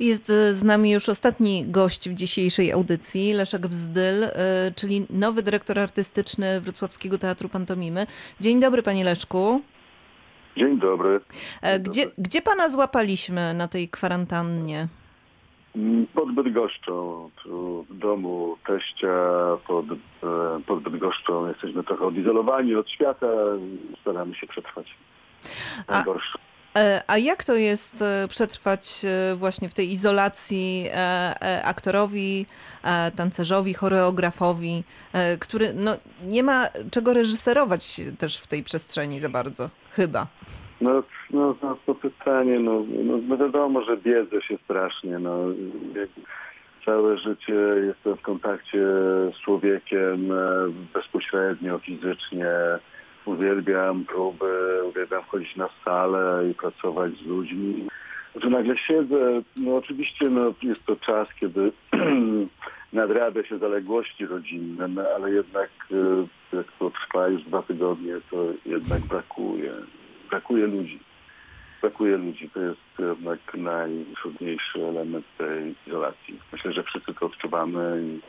Jest e, z nami już ostatni gość w dzisiejszej audycji, Leszek Bzdyl, e, czyli nowy dyrektor artystyczny Wrocławskiego Teatru Pantomimy. Dzień dobry, panie Leszku. Dzień dobry. E, Gdzie, gdzie pana złapaliśmy na tej kwarantannie? Mm, Pod Bydgoszczą, tu w domu teścia pod, e, pod Bydgoszczą. Jesteśmy trochę odizolowani od świata. Staramy się przetrwać. A- Najgorsze. E, A jak to jest e, przetrwać e, właśnie w tej izolacji aktorowi, tancerzowi, choreografowi, który no, nie ma czego reżyserować też w tej przestrzeni za bardzo, chyba. No, no, no to pytanie, no, no, no wiadomo, że biedzę się strasznie. No. Całe życie jestem w kontakcie z człowiekiem bezpośrednio, fizycznie. Uwielbiam próby, uwielbiam wchodzić na salę i pracować z ludźmi. Że nagle siedzę, no oczywiście no, jest to czas, kiedy nadrabia się zaległości rodzinne, no, ale jednak e, jak to trwa już dwa tygodnie, to jednak brakuje. Brakuje ludzi. Brakuje ludzi. To jest jednak najtrudniejszy element tej izolacji. Myślę, że wszyscy to odczuwamy i,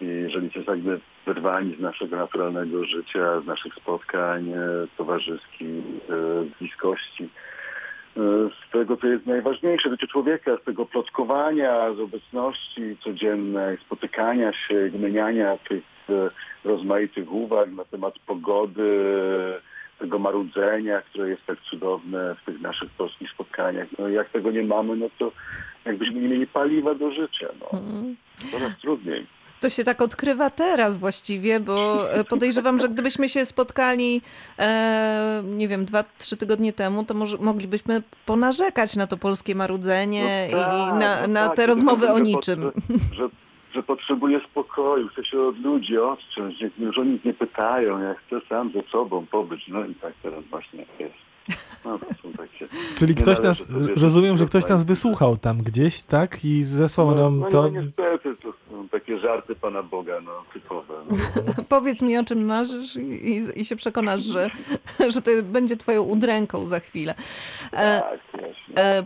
i jeżeli jesteśmy wyrwani z naszego naturalnego życia, z naszych spotkań e, towarzyskich, e, z bliskości, e, z tego, co jest najważniejsze, życie człowieka, z tego plotkowania, z obecności codziennej, spotykania się, gmieniania tych e, rozmaitych uwag na temat pogody, tego marudzenia, które jest tak cudowne w tych naszych polskich spotkaniach. No jak tego nie mamy, no to jakbyśmy nie mieli paliwa do życia. No. Coraz trudniej. To się tak odkrywa teraz właściwie, bo e, podejrzewam, że gdybyśmy się spotkali, e, nie wiem, dwa, trzy tygodnie temu, to może moglibyśmy ponarzekać na to polskie marudzenie No i tak, na, no na tak, te rozmowy że o niczym. Że, że potrzebuję spokoju, chcę się od ludzi odciąć, niech już o nic nie pytają, ja chcę sam ze sobą pobyć. No i tak teraz właśnie jest. No to są takie... Czyli Nie ktoś nas, rozumiem, że ktoś nas wysłuchał tam gdzieś, tak? I zesłał No, nam no, to. no niestety, to są takie żarty Pana Boga, no typowe. No. Powiedz mi, o czym marzysz i, i, i się przekonasz, że, że to będzie twoją udręką za chwilę. E, Tak,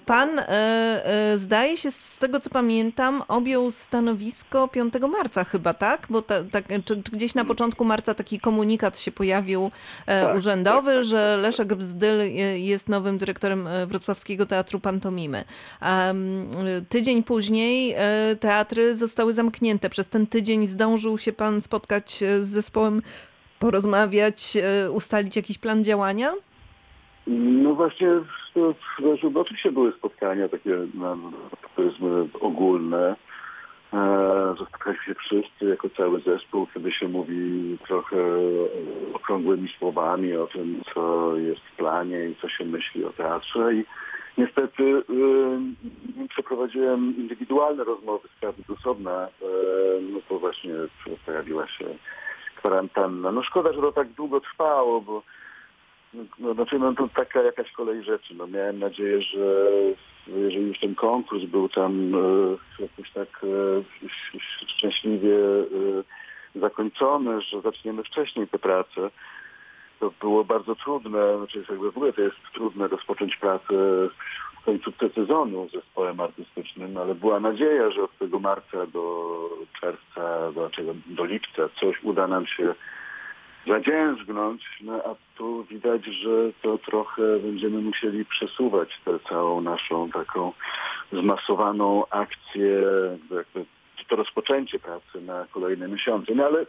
Pan, e, e, zdaje się, z tego co pamiętam, objął stanowisko 5 marca chyba, tak? Bo ta, tak, czy, czy gdzieś na początku marca taki komunikat się pojawił e, Tak, urzędowy, tak, tak, że tak, Leszek Bzdyl e, jest nowym dyrektorem e, Wrocławskiego Teatru Pantomimy. Tydzień później e, teatry zostały zamknięte. Przez ten tydzień zdążył się pan spotkać e, z zespołem, porozmawiać, e, ustalić jakiś plan działania? No właśnie, to oczywiście były spotkania takie, no, powiedzmy, ogólne, e, spotkaliśmy się wszyscy jako cały zespół, kiedy się mówi trochę okrągłymi słowami o tym, co jest w planie i co się myśli o teatrze i niestety y, przeprowadziłem indywidualne rozmowy z każdym osobna, e, no to właśnie pojawiła się kwarantanna. No szkoda, że to tak długo trwało, bo no, znaczy, no to taka jakaś kolej rzeczy. No, miałem nadzieję, że jeżeli już ten konkurs był tam e, jakoś tak e, szczęśliwie e, zakończony, że zaczniemy wcześniej tę pracę. To było bardzo trudne, znaczy jakby w ogóle to jest trudne rozpocząć pracę w końcówce sezonu z zespołem artystycznym, ale była nadzieja, że od tego marca do czerwca, do, do lipca coś uda nam się zadzierzgnąć, no a tu widać, że to trochę będziemy musieli przesuwać tę całą naszą taką zmasowaną akcję, jakby to rozpoczęcie pracy na kolejne miesiące. No ale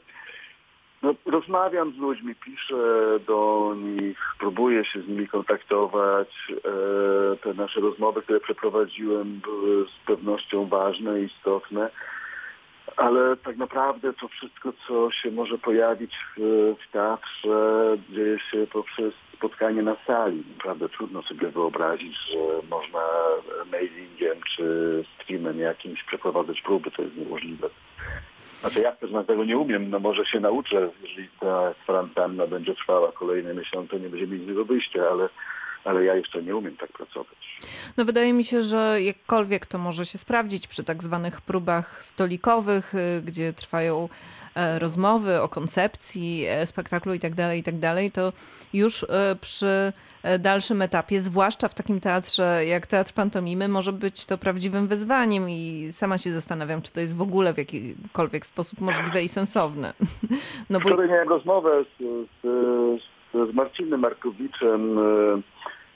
no, rozmawiam z ludźmi, piszę do nich, próbuję się z nimi kontaktować. E, te nasze rozmowy, które przeprowadziłem, były z pewnością ważne i istotne. Ale tak naprawdę to wszystko, co się może pojawić w, w teatrze, dzieje się poprzez spotkanie na sali. Naprawdę trudno sobie wyobrazić, że można mailingiem czy streamem jakimś przeprowadzać próby. To jest niemożliwe. Znaczy ja też na tego nie umiem, no może się nauczę, jeżeli ta kwarantanna będzie trwała kolejne miesiące, nie będziemy mieć innego wyjścia, ale, ale ja jeszcze nie umiem tak pracować. No wydaje mi się, że jakkolwiek to może się sprawdzić przy tak zwanych próbach stolikowych, y, gdzie trwają rozmowy o koncepcji spektaklu itd., tak itd., tak to już przy dalszym etapie, zwłaszcza w takim teatrze jak Teatr Pantomimy, może być to prawdziwym wyzwaniem i sama się zastanawiam, czy to jest w ogóle w jakikolwiek sposób możliwe i sensowne. No bo... Wczoraj miałem rozmowę z, z, z Marcinem Markowiczem,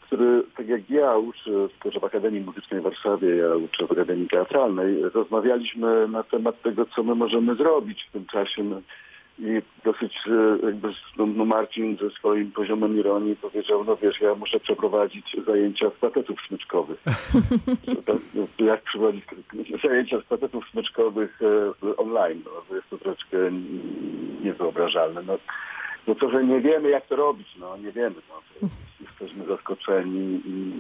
który, tak jak ja uczę też w Akademii Muzycznej w Warszawie, ja uczę w Akademii Teatralnej, rozmawialiśmy na temat tego, co my możemy zrobić w tym czasie. No, I dosyć e, jakby no, no Marcin ze swoim poziomem ironii powiedział, no wiesz, ja muszę przeprowadzić zajęcia z patetów smyczkowych. jak przeprowadzić zajęcia z patetów smyczkowych e, online? No, jest to troszeczkę niewyobrażalne. No, no to, że nie wiemy, jak to robić, no nie wiemy. No, jesteśmy zaskoczeni i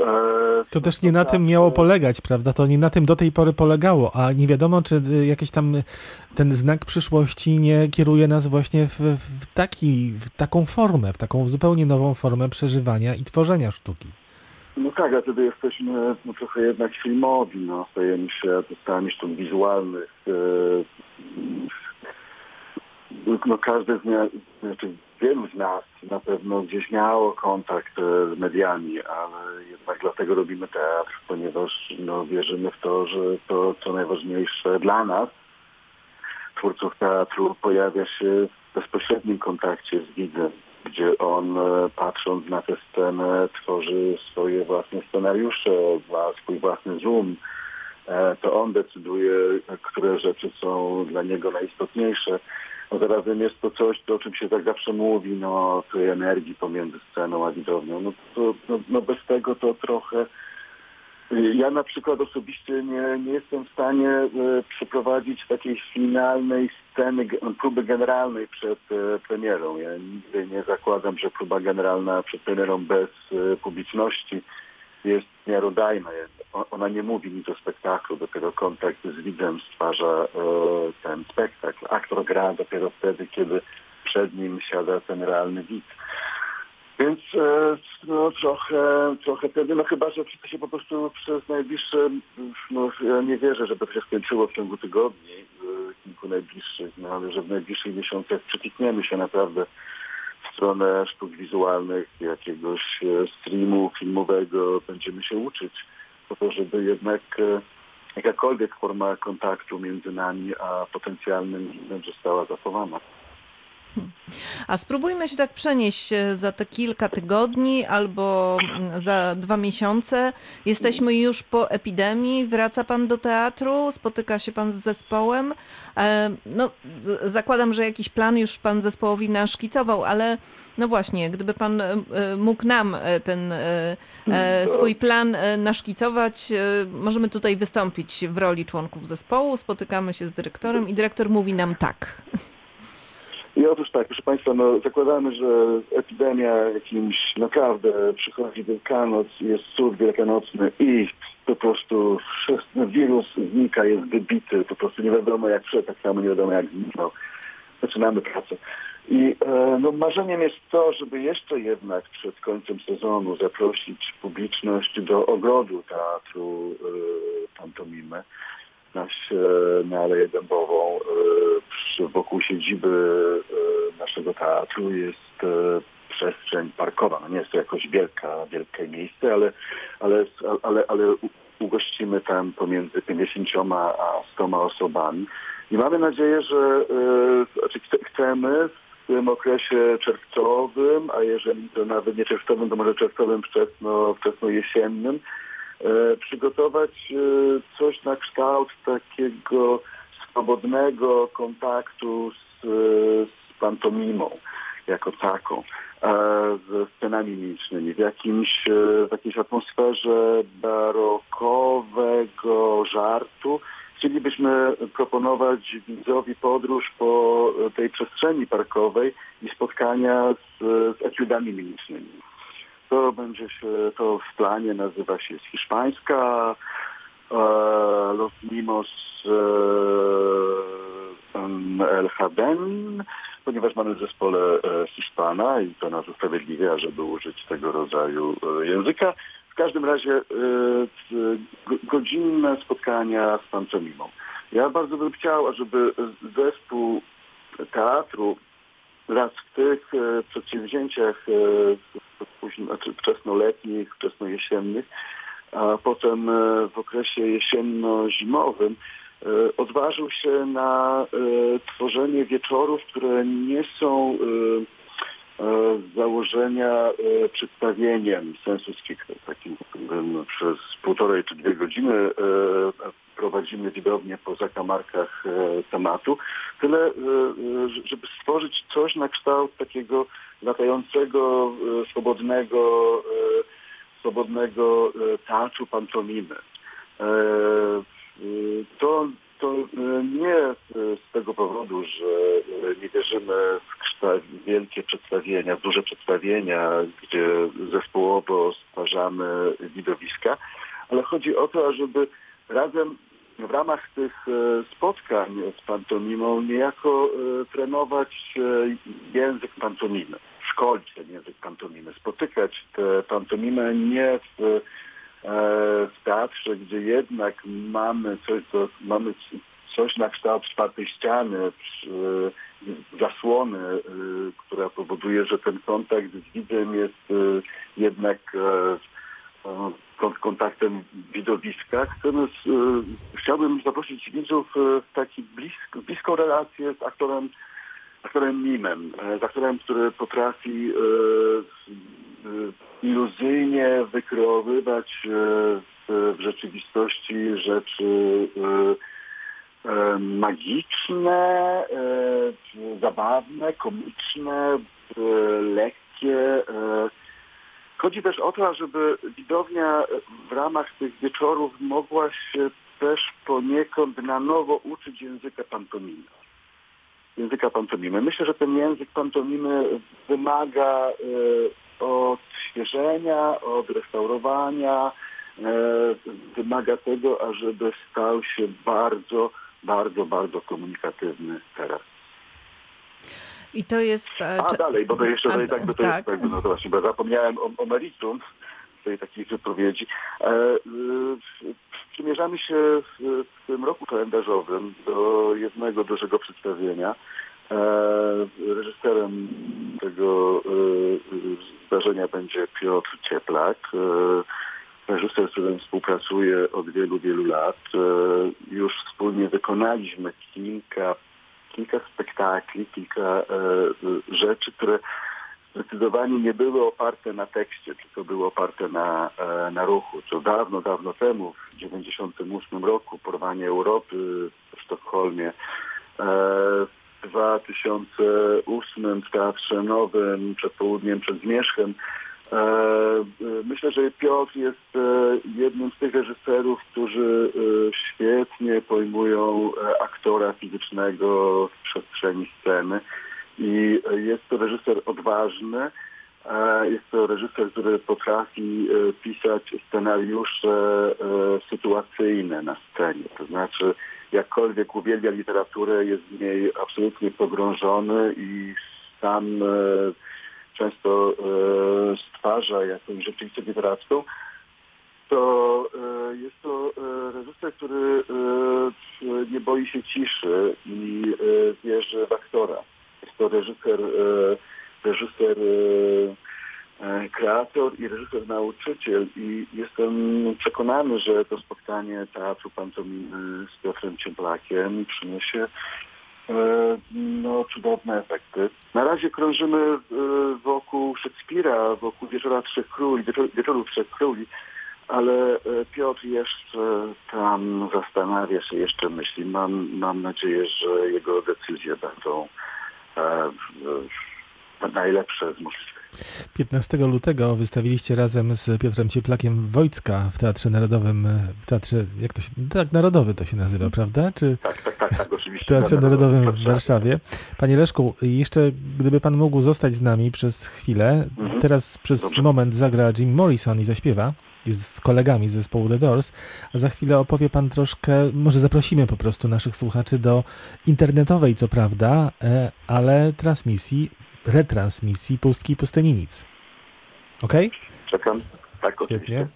e, to też nie na tym miało polegać, prawda? To nie na tym do tej pory polegało, a nie wiadomo, czy y, jakiś tam y, ten znak przyszłości nie kieruje nas właśnie w, w, taki, w taką formę, w taką zupełnie nową formę przeżywania i tworzenia sztuki. No tak, a wtedy jesteśmy no, trochę jednak filmowi, no, stajemy się podstawami sztuk wizualnych. Yy, no, każdy z nas, znaczy wielu z nas na pewno gdzieś miało kontakt e, z mediami, ale jednak dlatego robimy teatr, ponieważ no, wierzymy w to, że to, co najważniejsze dla nas, twórców teatru, pojawia się w bezpośrednim kontakcie z widzem, gdzie on e, patrząc na tę scenę tworzy swoje własne scenariusze, swój własny zoom, e, to on decyduje, które rzeczy są dla niego najistotniejsze. No zarazem jest to coś, o czym się tak zawsze mówi, no tej energii pomiędzy sceną a widownią. No, to, no, no bez tego to trochę... Ja na przykład osobiście nie, nie jestem w stanie e, przeprowadzić takiej finalnej sceny, próby generalnej przed e, premierą. Ja nigdy nie zakładam, że próba generalna przed premierą bez e, publiczności jest miarodajna. Ona nie mówi nic o spektaklu, dopiero kontakt z widzem stwarza e, ten spektakl. Aktor gra dopiero wtedy, kiedy przed nim siada ten realny widz. Więc e, no, trochę, trochę wtedy, no chyba, że wszyscy się po prostu przez najbliższe, no ja nie wierzę, żeby to się skończyło w ciągu tygodni, e, kilku najbliższych, no ale że w najbliższych miesiącach przytikniemy się naprawdę stronę sztuk wizualnych, jakiegoś e, streamu filmowego będziemy się uczyć po to, żeby jednak e, jakakolwiek forma kontaktu między nami a potencjalnym widzem została zachowana. A spróbujmy się tak przenieść e, za te kilka tygodni albo mm, za dwa miesiące. Jesteśmy już po epidemii, wraca pan do teatru, spotyka się pan z zespołem. E, no, zakładam, że jakiś plan już pan zespołowi naszkicował, ale no właśnie, gdyby pan e, mógł nam ten swój plan naszkicować, możemy tutaj wystąpić w roli członków zespołu, spotykamy się z dyrektorem i dyrektor mówi nam tak. I otóż tak, proszę Państwa, no, zakładamy, że epidemia jakimś naprawdę przychodzi Wielkanoc, jest cud wielkanocny i po prostu wirus znika, jest wybity, po prostu nie wiadomo jak przed, tak samo nie wiadomo jak zniknął. Zaczynamy pracę. I e, no, marzeniem jest to, żeby jeszcze jednak przed końcem sezonu zaprosić publiczność do ogrodu teatru e, Pantomimy na, na Aleję Dębową e, wokół siedziby e, naszego teatru jest e, przestrzeń parkowa. No nie jest to jakoś wielka, wielkie miejsce, ale, ale, ale, ale ugościmy tam pomiędzy 50 a 100 osobami. I mamy nadzieję, że znaczy chcemy w tym okresie czerwcowym, a jeżeli to nawet nie czerwcowym, to może czerwcowym wczesno, wczesno jesiennym, E, przygotować e, coś na kształt takiego swobodnego kontaktu z, z pantomimą jako taką, ze scenami mimicznymi, w, jakimś, e, w jakiejś atmosferze barokowego żartu. Chcielibyśmy proponować widzowi podróż po tej przestrzeni parkowej i spotkania z, z etiudami mimicznymi. To będzie się, to w planie nazywa się hiszpańska e, Los Mimos e, El Haden, ponieważ mamy w zespole e, Hiszpana i to nas usprawiedliwia, żeby użyć tego rodzaju języka. W każdym razie godzinne spotkania z pantomimą. Ja bardzo bym chciał, żeby zespół teatru raz w tych e, przedsięwzięciach e, znaczy wczesnoletnich, wczesnojesiennych, a potem e, w okresie jesienno-zimowym odważył się na tworzenie wieczorów, które nie są z założenia przedstawieniem sensu. Takim przez półtorej czy dwie godziny prowadzimy widownię po zakamarkach tematu. Tyle, żeby stworzyć coś na kształt takiego latającego, swobodnego swobodnego e, teatru pantomimy. E, e, to, to nie z tego powodu, że nie wierzymy w wielkie przedstawienia, duże przedstawienia, gdzie zespołowo stwarzamy widowiska, ale chodzi o to, żeby razem w ramach tych spotkań z pantomimą niejako trenować język pantomimy szkolić ten język pantomimy, spotykać tę pantomimę nie w, e, w teatrze, gdzie jednak mamy coś, mamy coś na kształt czwartej ściany, e, zasłony, e, która powoduje, że ten kontakt z widzem jest jednak kontaktem widowiska. Natomiast chciałbym zaprosić widzów w taki blisk, bliską relację z aktorem aktorem mimem, z aktorem, który potrafi e, e, iluzyjnie wykreowywać e, w rzeczywistości rzeczy magiczne, zabawne, komiczne, lekkie. Chodzi też o to, żeby widownia w ramach tych wieczorów mogła się też poniekąd na nowo uczyć języka pantomimy języka pantomimy. Myślę, że ten język pantomimy wymaga e, odświeżenia, odrestaurowania, e, wymaga tego, ażeby stał się bardzo, bardzo, bardzo komunikatywny teraz. I to jest... E, A dalej, bo to jeszcze A, tak, to tak. jest, jakby, no to właśnie, bo zapomniałem o, o meritum tej takiej wypowiedzi. E, przymierzamy się w, w tym roku kalendarzowym do jednego dużego przedstawienia. E, reżyserem tego e, zdarzenia będzie Piotr Cieplak. E, reżyser, z którym współpracuję od wielu, wielu lat. E, już wspólnie wykonaliśmy kilka, kilka spektakli, kilka e, rzeczy, które zdecydowanie nie były oparte na tekście, tylko były oparte na, e, na ruchu. To dawno, dawno temu, w 1998 roku, porwanie Europy w Sztokholmie, e, w 2008 w Teatrze Nowym, przed południem, przed Zmierzchem. E, myślę, że Piotr jest jednym z tych reżyserów, którzy świetnie pojmują aktora fizycznego w przestrzeni sceny i jest to reżyser odważny, e, jest to reżyser, który potrafi e, pisać scenariusze e, sytuacyjne na scenie. To znaczy, jakkolwiek uwielbia literaturę, jest w niej absolutnie pogrążony i sam często stwarza jakąś rzeczywistość literacką, to jest to reżyser, który nie boi się ciszy i wierzy w aktora. To reżyser, e, reżyser e, e, kreator i reżyser nauczyciel i jestem przekonany, że to spotkanie Teatru Pantomimy z Piotrem Ciemplakiem przyniesie no, cudowne efekty. Na razie krążymy wokół Szekspira, wokół Wieczora Trzech Króli, Wieczorów Trzech Króli, ale Piotr jeszcze tam zastanawia się, jeszcze myśli. Mam, mam nadzieję, że jego decyzje będą E, najlepsze z możliwych. 15 lutego wystawiliście razem z Piotrem Cieplakiem Wojcka w Teatrze Narodowym, w Teatrze, jak to się, tak, Narodowy to się nazywa, prawda? Czy tak, tak, tak, tak oczywiście. W Teatrze Narodowym w Warszawie. Panie Leszku, jeszcze gdyby pan mógł zostać z nami przez chwilę, mhm. teraz przez Dobrze. moment zagra Jim Morrison i zaśpiewa z kolegami z zespołu The Doors, a za chwilę opowie pan troszkę, może zaprosimy po prostu naszych słuchaczy do internetowej, co prawda, e, ale transmisji, retransmisji Pustki Pustyni Nic. Okej? Okay? Czekam. Tak, Świetnie. oczywiście.